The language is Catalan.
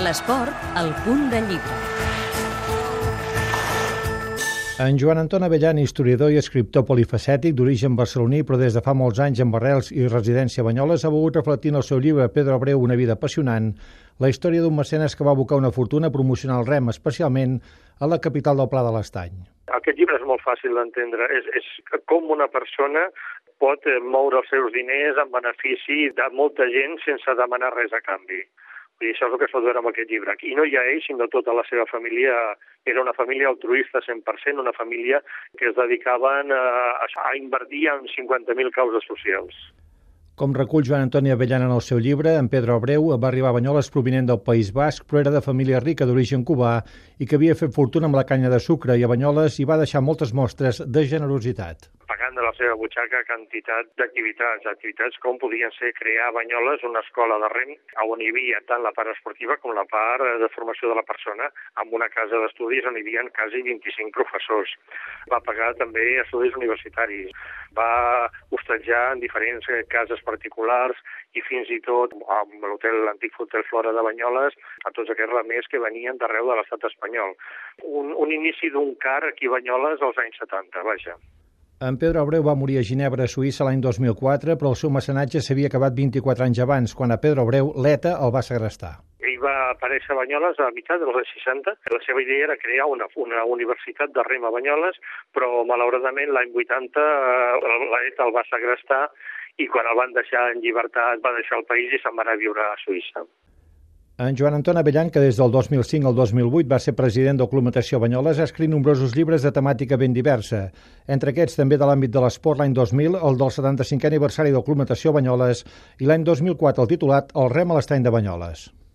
L'esport, al punt de llibre. En Joan Anton Avellan, historiador i escriptor polifacètic d'origen barceloní, però des de fa molts anys amb arrels i residència a Banyoles, ha volgut reflectir en el seu llibre Pedro Abreu, una vida apassionant, la història d'un mecenes que va abocar una fortuna a promocionar el rem, especialment a la capital del Pla de l'Estany. Aquest llibre és molt fàcil d'entendre. És, és com una persona pot moure els seus diners en benefici de molta gent sense demanar res a canvi. I això és el que es pot veure amb aquest llibre. I no ha ell, sinó tota la seva família. Era una família altruista 100%, una família que es dedicaven a, a invertir en 50.000 causes socials. Com recull Joan Antoni Avellana en el seu llibre, en Pedro Abreu va arribar a Banyoles provinent del País Basc, però era de família rica d'origen cubà i que havia fet fortuna amb la canya de sucre i a Banyoles hi va deixar moltes mostres de generositat pagant de la seva butxaca quantitat d'activitats, activitats com podien ser crear a Banyoles una escola de rem on hi havia tant la part esportiva com la part de formació de la persona, amb una casa d'estudis on hi havia quasi 25 professors. Va pagar també estudis universitaris, va hostatjar en diferents cases particulars i fins i tot amb l'hotel, l'antic Hotel Flora de Banyoles, a tots aquests remers que venien d'arreu de l'estat espanyol. Un, un inici d'un car aquí a Banyoles als anys 70, vaja. En Pedro Abreu va morir a Ginebra, Suïssa, l'any 2004, però el seu mecenatge s'havia acabat 24 anys abans, quan a Pedro Abreu l'ETA el va segrestar. Ell va aparèixer a Banyoles a mitjà dels anys 60. La seva idea era crear una, una universitat de rem a Banyoles, però malauradament l'any 80 eh, l'ETA el va segrestar i quan el van deixar en llibertat va deixar el país i se'n va anar a viure a Suïssa. En Joan Anton Avellan, que des del 2005 al 2008 va ser president del Club Natació Banyoles, ha escrit nombrosos llibres de temàtica ben diversa. Entre aquests, també de l'àmbit de l'esport, l'any 2000, el del 75è aniversari del Club Natació Banyoles, i l'any 2004 el titulat El rem a l'estany de Banyoles.